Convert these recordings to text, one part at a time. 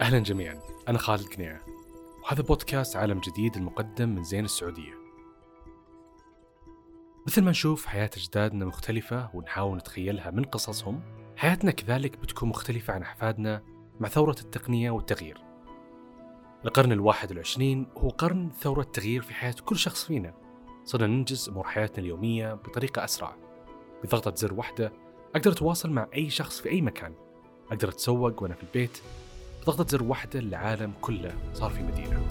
أهلا جميعا. أنا خالد قنيعة وهذا بودكاست عالم جديد المقدم من زين السعودية. مثل ما نشوف حياة أجدادنا مختلفة ونحاول نتخيلها من قصصهم. حياتنا كذلك بتكون مختلفة عن أحفادنا مع ثورة التقنية والتغيير. القرن الواحد والعشرين هو قرن ثورة تغيير في حياة كل شخص فينا. صرنا ننجز أمور حياتنا اليومية بطريقة أسرع. بضغطة زر واحدة أقدر أتواصل مع أي شخص في أي مكان. أقدر أتسوق وأنا في البيت. بضغطة زر واحدة العالم كله صار في مدينة.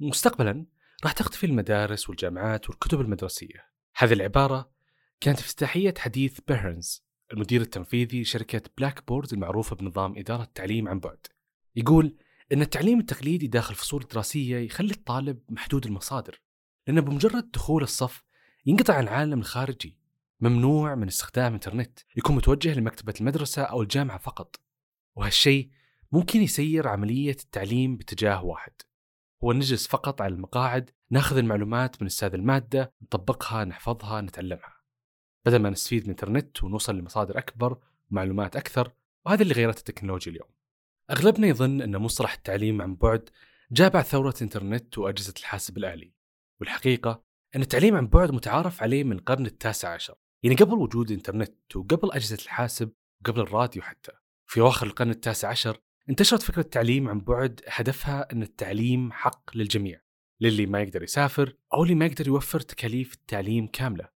مستقبلا راح تختفي المدارس والجامعات والكتب المدرسية. هذه العبارة كانت افتتاحية حديث بيرنز المدير التنفيذي لشركة Blackboard المعروفة بنظام إدارة التعليم عن بعد. يقول أن التعليم التقليدي داخل الفصول الدراسية يخلي الطالب محدود المصادر لأنه بمجرد دخول الصف ينقطع عن العالم الخارجي. ممنوع من استخدام الانترنت. يكون متوجه لمكتبة المدرسة أو الجامعة فقط. وهالشيء ممكن يسير عملية التعليم باتجاه واحد. هو نجلس فقط على المقاعد ناخذ المعلومات من أستاذ المادة نطبقها نحفظها نتعلمها. بدل ما نستفيد من الانترنت ونوصل لمصادر أكبر ومعلومات أكثر وهذا اللي غيرت التكنولوجيا اليوم. أغلبنا يظن أن مصطلح التعليم عن بعد جاء بعد ثورة الانترنت وأجهزة الحاسب الآلي. والحقيقة أن التعليم عن بعد متعارف عليه من القرن التاسع عشر. يعني قبل وجود الانترنت وقبل أجهزة الحاسب وقبل الراديو حتى في أواخر القرن التاسع عشر انتشرت فكرة التعليم عن بعد هدفها أن التعليم حق للجميع للي ما يقدر يسافر أو اللي ما يقدر يوفر تكاليف التعليم كاملة.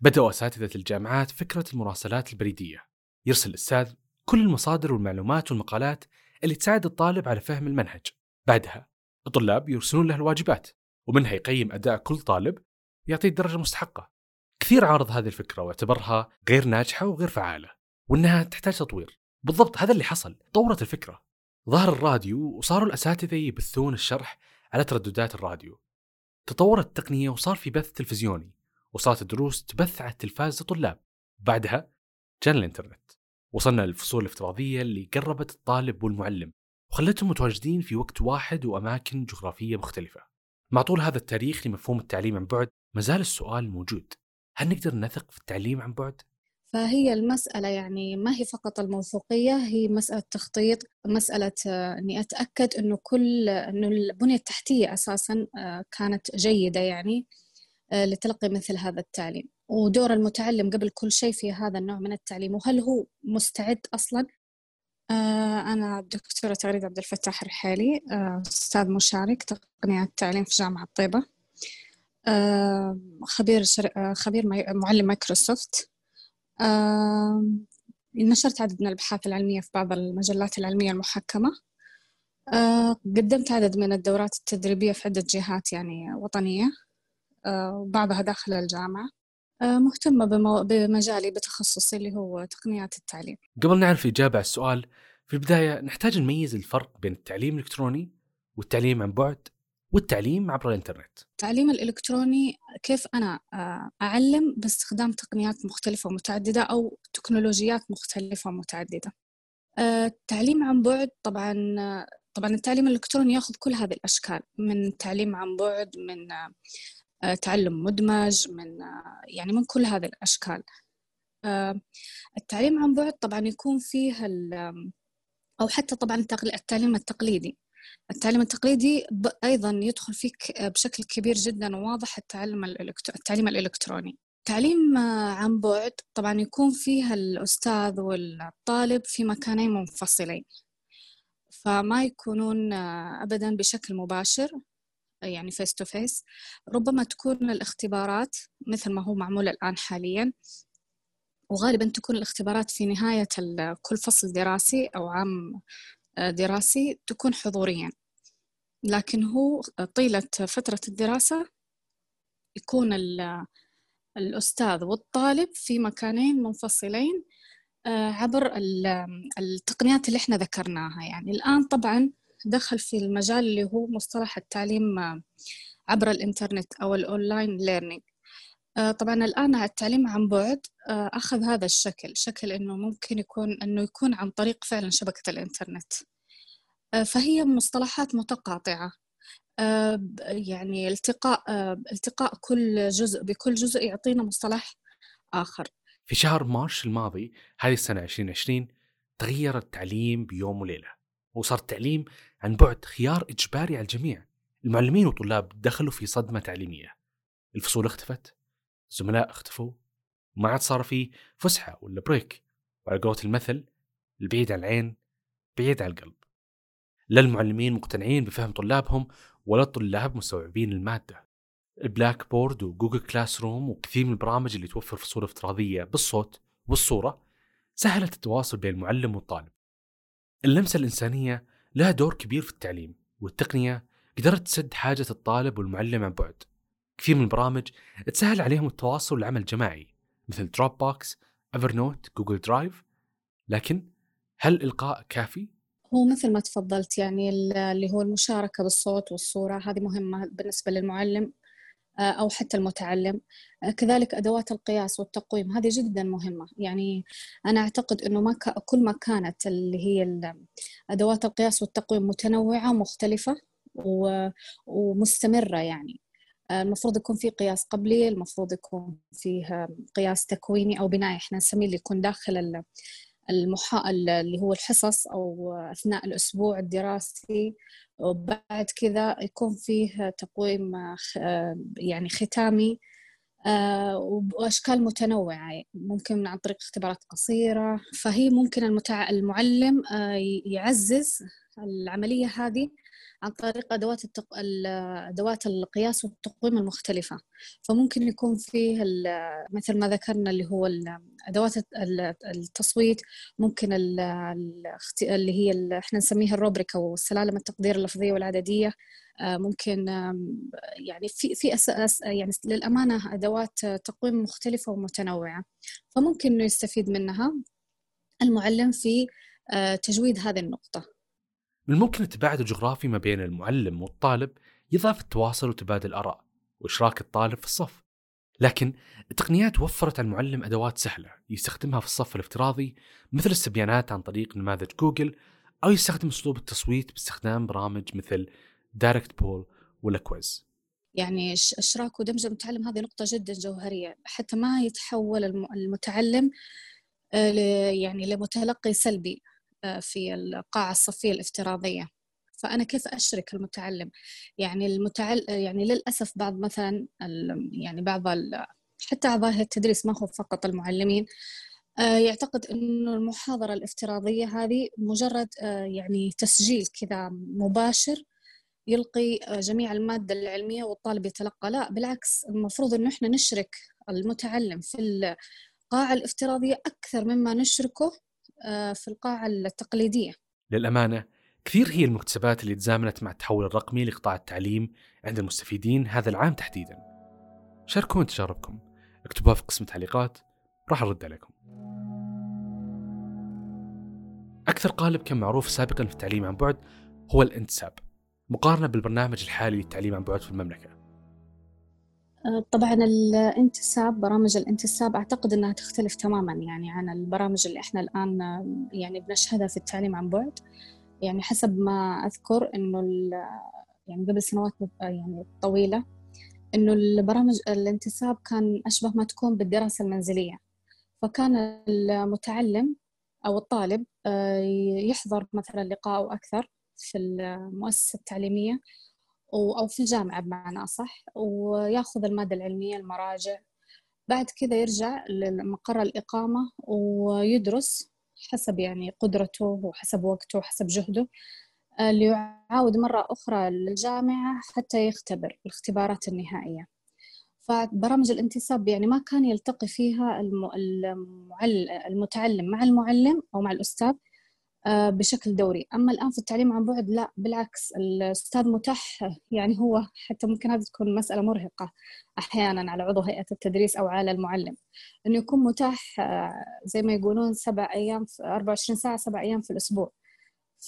بدأوا أساتذة الجامعات فكرة المراسلات البريدية يرسل الأستاذ كل المصادر والمعلومات والمقالات اللي تساعد الطالب على فهم المنهج. بعدها الطلاب يرسلون له الواجبات ومنها يقيم أداء كل طالب ويعطيه الدرجة المستحقة. كثير عارض هذه الفكرة واعتبرها غير ناجحة وغير فعالة وأنها تحتاج تطوير. بالضبط هذا اللي حصل طورت الفكرة. ظهر الراديو وصاروا الأساتذة يبثون الشرح على ترددات الراديو. تطورت التقنية وصار في بث تلفزيوني وصارت الدروس تبث على التلفاز للطلاب بعدها جانا الإنترنت. وصلنا للفصول الافتراضية اللي قربت الطالب والمعلم وخلتهم متواجدين في وقت واحد وأماكن جغرافية مختلفة. مع طول هذا التاريخ لمفهوم التعليم عن بعد ما زال السؤال موجود. هل نقدر نثق في التعليم عن بعد؟ فهي المسألة يعني ما هي فقط الموثوقية هي مسألة تخطيط مسألة آه، أني أتأكد أنه كل أنه البنية التحتية أساسا آه، كانت جيدة يعني آه، لتلقي مثل هذا التعليم. ودور المتعلم قبل كل شيء في هذا النوع من التعليم. وهل هو مستعد أصلا؟ أنا الدكتورة تغريد عبد الفتاح الرحالي أستاذ مشارك تقنية التعليم في جامعة طيبة. خبير خبير معلم مايكروسوفت. نشرت عدد من الأبحاث العلمية في بعض المجلات العلمية المحكمة. قدمت عدد من الدورات التدريبية في عدة جهات يعني وطنية وبعضها داخل الجامعة. مهتمة بمجالي بتخصصي اللي هو تقنيات التعليم. قبل نعرف إجابة على السؤال في البداية نحتاج نميز الفرق بين التعليم الإلكتروني والتعليم عن بعد؟ والتعليم عبر الإنترنت. التعليم الإلكتروني كيف أنا أعلم؟ باستخدام تقنيات مختلفة ومتعددة أو تكنولوجيات مختلفة ومتعددة. التعليم عن بعد طبعا طبعا التعليم الإلكتروني يأخذ كل هذه الأشكال من تعليم عن بعد من تعلم مدمج من يعني من كل هذه الأشكال. التعليم عن بعد طبعا يكون فيه أو حتى طبعا التعليم التقليدي. التعليم التقليدي أيضا يدخل فيك بشكل كبير جدا وواضح التعلم التعليم الإلكتروني. تعليم عن بعد طبعا يكون فيها الأستاذ والطالب في مكانين منفصلين. فما يكونون أبدا بشكل مباشر يعني face to face ربما تكون الاختبارات مثل ما هو معمول الآن حاليا. وغالبا تكون الاختبارات في نهاية كل فصل دراسي أو عام دراسي تكون حضوريا. لكن هو طيلة فترة الدراسة يكون الأستاذ والطالب في مكانين منفصلين آه، عبر التقنيات اللي إحنا ذكرناها. يعني الآن طبعا دخل في المجال اللي هو مصطلح التعليم آه، عبر الإنترنت أو ال online learning آه، طبعا الآن التعليم عن بعد آه، أخذ هذا الشكل شكل أنه ممكن يكون أنه يكون عن طريق فعلا شبكة الإنترنت. آه، فهي مصطلحات متقاطعة. يعني التقاء التقاء كل جزء بكل جزء يعطينا مصطلح آخر. في شهر مارش الماضي هذه السنة 2020 تغير التعليم بيوم وليلة وصار التعليم عن بعد خيار إجباري على الجميع. المعلمين والطلاب دخلوا في صدمة تعليمية. الفصول اختفت. الزملاء اختفوا وما عاد صار في فسحة ولا بريك وعلى قولة المثل البعيد عن العين بعيد عن القلب. لا المعلمين مقتنعين بفهم طلابهم ولا الطلاب مستوعبين المادة. ال Blackboard و Google Classroom وكثير من البرامج اللي توفر فصول افتراضية بالصوت والصورة سهلت التواصل بين المعلم والطالب. اللمسة الإنسانية لها دور كبير في التعليم والتقنية قدرت تسد حاجة الطالب والمعلم عن بعد. كثير من البرامج تسهل عليهم التواصل والعمل الجماعي مثل Dropbox Evernote Google Drive لكن هل الإلقاء كافي؟ هو مثل ما تفضلت يعني اللي هو المشاركة بالصوت والصورة هذه مهمة بالنسبة للمعلم آه، أو حتى المتعلم. آه، كذلك أدوات القياس والتقويم هذه جدا مهمة. يعني أنا أعتقد أنه ما كل ما كانت اللي هي أدوات القياس والتقويم متنوعة ومختلفة ومستمرة يعني. المفروض يكون في قياس قبلي المفروض يكون فيه قياس تكويني أو بنائي إحنا نسميه اللي يكون داخل المحا... اللي هو الحصص أو أثناء الأسبوع الدراسي. وبعد كذا يكون فيه تقويم يعني ختامي. آه، وأشكال متنوعة. ممكن عن طريق اختبارات قصيرة. فهي ممكن المتع... المعلم آه، يعزز العملية هذه. عن طريق أدوات التق... أدوات القياس والتقويم المختلفة. فممكن يكون فيه مثل ما ذكرنا اللي هو أدوات التصويت ممكن اللي هي إحنا نسميها الروبريكا والسلالم التقدير اللفظية والعددية. آه، ممكن يعني في في أس يعني للأمانة أدوات تقويم مختلفة ومتنوعة. فممكن إنه يستفيد منها المعلم في آه، تجويد هذه النقطة. من الممكن التباعد الجغرافي ما بين المعلم والطالب يضعف التواصل وتبادل الآراء وإشراك الطالب في الصف. لكن التقنيات وفرت على المعلم أدوات سهلة يستخدمها في الصف الافتراضي مثل الاستبيانات عن طريق نماذج جوجل أو يستخدم أسلوب التصويت باستخدام برامج مثل Direct Poll ولا quiz. يعني إشراك ودمج المتعلم هذه نقطة جدا جوهرية. حتى ما يتحول المتعلم آه، يعني لمتلقي سلبي. في القاعة الصفية الافتراضية. فأنا كيف أشرك المتعلم؟ يعني المتعل يعني للأسف بعض مثلا يعني بعض حتى أعضاء التدريس ما هو فقط المعلمين آه، يعتقد أنه المحاضرة الافتراضية هذه مجرد آه، يعني تسجيل كذا مباشر يلقي آه، جميع المادة العلمية والطالب يتلقى. لا بالعكس المفروض أنه إحنا نشرك المتعلم في القاعة الافتراضية أكثر مما نشركه آه، في القاعة التقليدية. للأمانة كثير هي المكتسبات اللي تزامنت مع التحول الرقمي لقطاع التعليم عند المستفيدين هذا العام تحديدا. شاركونا تجاربكم. اكتبوها في قسم التعليقات راح أرد عليكم. أكثر قالب كان معروف سابقا في التعليم عن بعد هو الانتساب مقارنة بالبرنامج الحالي للتعليم عن بعد في المملكة. طبعا الانتساب برامج الانتساب أعتقد إنها تختلف تماما يعني عن البرامج اللي إحنا الآن يعني بنشهدها في التعليم عن بعد. يعني حسب ما أذكر إنه يعني قبل سنوات يعني طويلة إنه البرامج الانتساب كان أشبه ما تكون بالدراسة المنزلية. فكان المتعلم أو الطالب آه، يحضر مثلا لقاء أو أكثر في المؤسسة التعليمية. أو في الجامعة بمعنى أصح وياخذ المادة العلمية المراجع. بعد كذا يرجع لمقر الإقامة ويدرس حسب يعني قدرته وحسب وقته وحسب جهده. ليعاود مرة أخرى للجامعة حتى يختبر الاختبارات النهائية. فبرامج الانتساب يعني ما كان يلتقي فيها المتعلم مع المعلم أو مع الأستاذ. آه، بشكل دوري. أما الآن في التعليم عن بعد لا بالعكس الأستاذ متاح يعني هو حتى ممكن هذه تكون مسألة مرهقة أحيانا على عضو هيئة التدريس أو على المعلم. إنه يكون متاح آه، زي ما يقولون سبع أيام في 24 ساعة سبع أيام في الأسبوع.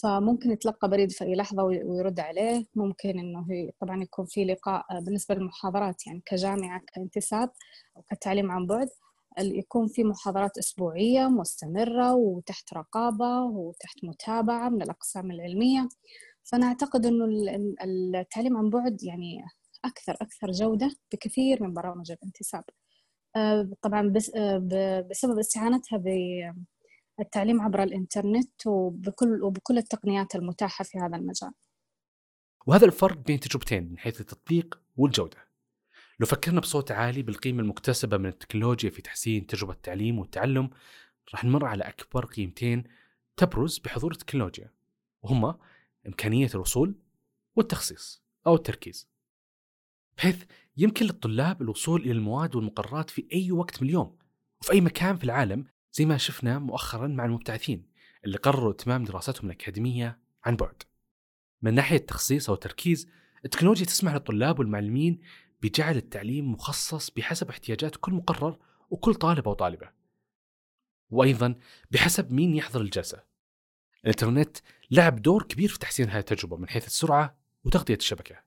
فممكن يتلقى بريد في أي لحظة ويرد عليه. ممكن إنه طبعا يكون في لقاء آه، بالنسبة للمحاضرات يعني كجامعة كانتساب أو كتعليم عن بعد. يكون في محاضرات أسبوعية مستمرة وتحت رقابة وتحت متابعة من الأقسام العلمية. فأنا أعتقد أنه التعليم عن بعد يعني أكثر أكثر جودة بكثير من برامج الانتساب. آه، طبعا بسبب استعانتها بالتعليم عبر الإنترنت وبكل, وبكل التقنيات المتاحة في هذا المجال. وهذا الفرق بين تجربتين من حيث التطبيق والجودة. لو فكرنا بصوت عالي بالقيمة المكتسبة من التكنولوجيا في تحسين تجربة التعليم والتعلم راح نمر على أكبر قيمتين تبرز بحضور التكنولوجيا وهما إمكانية الوصول والتخصيص أو التركيز. بحيث يمكن للطلاب الوصول إلى المواد والمقررات في أي وقت من اليوم وفي أي مكان في العالم زي ما شفنا مؤخرا مع المبتعثين اللي قرروا إتمام دراستهم الأكاديمية عن بعد. من ناحية التخصيص أو التركيز التكنولوجيا تسمح للطلاب والمعلمين بجعل التعليم مخصص بحسب احتياجات كل مقرر وكل طالب أو طالبة وأيضا بحسب مين يحضر الجلسة. الإنترنت لعب دور كبير في تحسين هذه التجربة من حيث السرعة وتغطية الشبكة.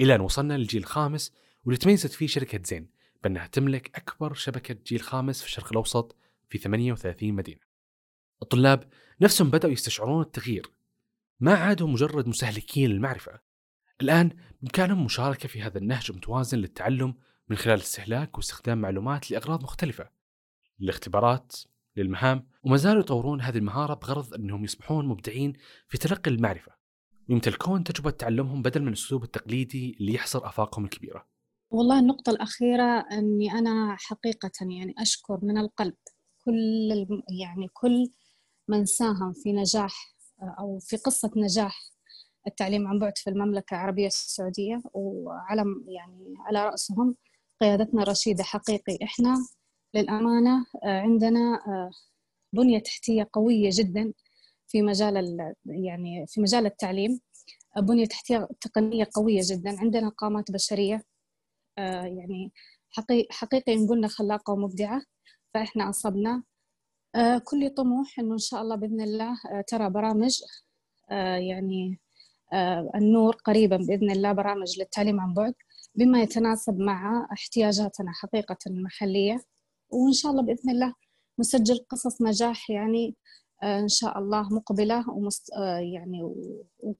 إلى أن وصلنا للجيل الخامس واللي تميزت فيه شركة زين بأنها تملك أكبر شبكة جيل خامس في الشرق الأوسط في 38 مدينة. الطلاب نفسهم بدأوا يستشعرون التغيير. ما عادوا مجرد مسهلكين للمعرفة الآن بإمكانهم مشاركة في هذا النهج المتوازن للتعلم من خلال استهلاك واستخدام معلومات لأغراض مختلفة للاختبارات للمهام وما زالوا يطورون هذه المهارة بغرض أنهم يصبحون مبدعين في تلقي المعرفة ويمتلكون تجربة تعلم بدل من الأسلوب التقليدي اللي يحصر آفاقهم الكبيرة. والله النقطة الأخيرة أني أنا حقيقة يعني أشكر من القلب كل يعني كل من ساهم في نجاح أو في قصة نجاح التعليم عن بعد في المملكة العربية السعودية وعلى يعني على رأسهم قيادتنا رشيدة حقيقي. إحنا للأمانة آه، عندنا آه، بنية تحتية قوية جدا في مجال يعني في مجال التعليم. بنية تحتية تقنية قوية جدا. عندنا قامات بشرية آه، يعني حقيقي, قلنا خلاقة ومبدعة فإحنا أصبنا. كل طموح إنه إن شاء الله بإذن الله ترى برامج يعني آه، النور قريبا بإذن الله برامج للتعليم عن بعد بما يتناسب مع احتياجاتنا حقيقة المحلية وإن شاء الله بإذن الله نسجل قصص نجاح يعني آه، إن شاء الله مقبلة ومست آه، يعني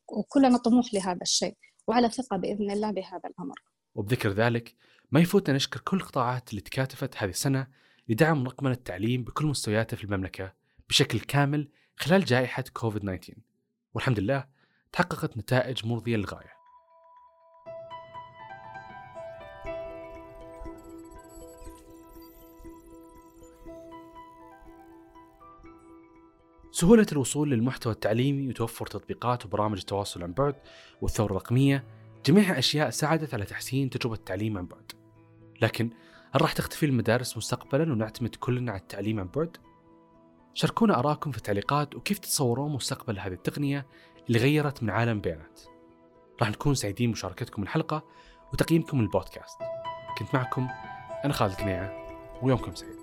وكلنا طموح لهذا الشيء وعلى ثقة بإذن الله بهذا الأمر. وبذكر ذلك ما يفوتنا نشكر كل القطاعات اللي تكاتفت هذه السنة لدعم رقمنة التعليم بكل مستوياته في المملكة بشكل كامل خلال جائحة كوفيد 19 والحمد لله تحققت نتائج مرضية للغاية سهولة الوصول للمحتوى التعليمي وتوفر تطبيقات وبرامج التواصل عن بعد والثورة الرقمية جميعها أشياء ساعدت على تحسين تجربة التعليم عن بعد لكن هل راح تختفي المدارس مستقبلا ونعتمد كلنا على التعليم عن بعد؟ شاركونا آراءكم في التعليقات وكيف تتصورون مستقبل هذه التقنية اللي غيرت من عالم البيانات راح نكون سعيدين بمشاركتكم الحلقة وتقييمكم للبودكاست كنت معكم أنا خالد قنيعة ويومكم سعيد.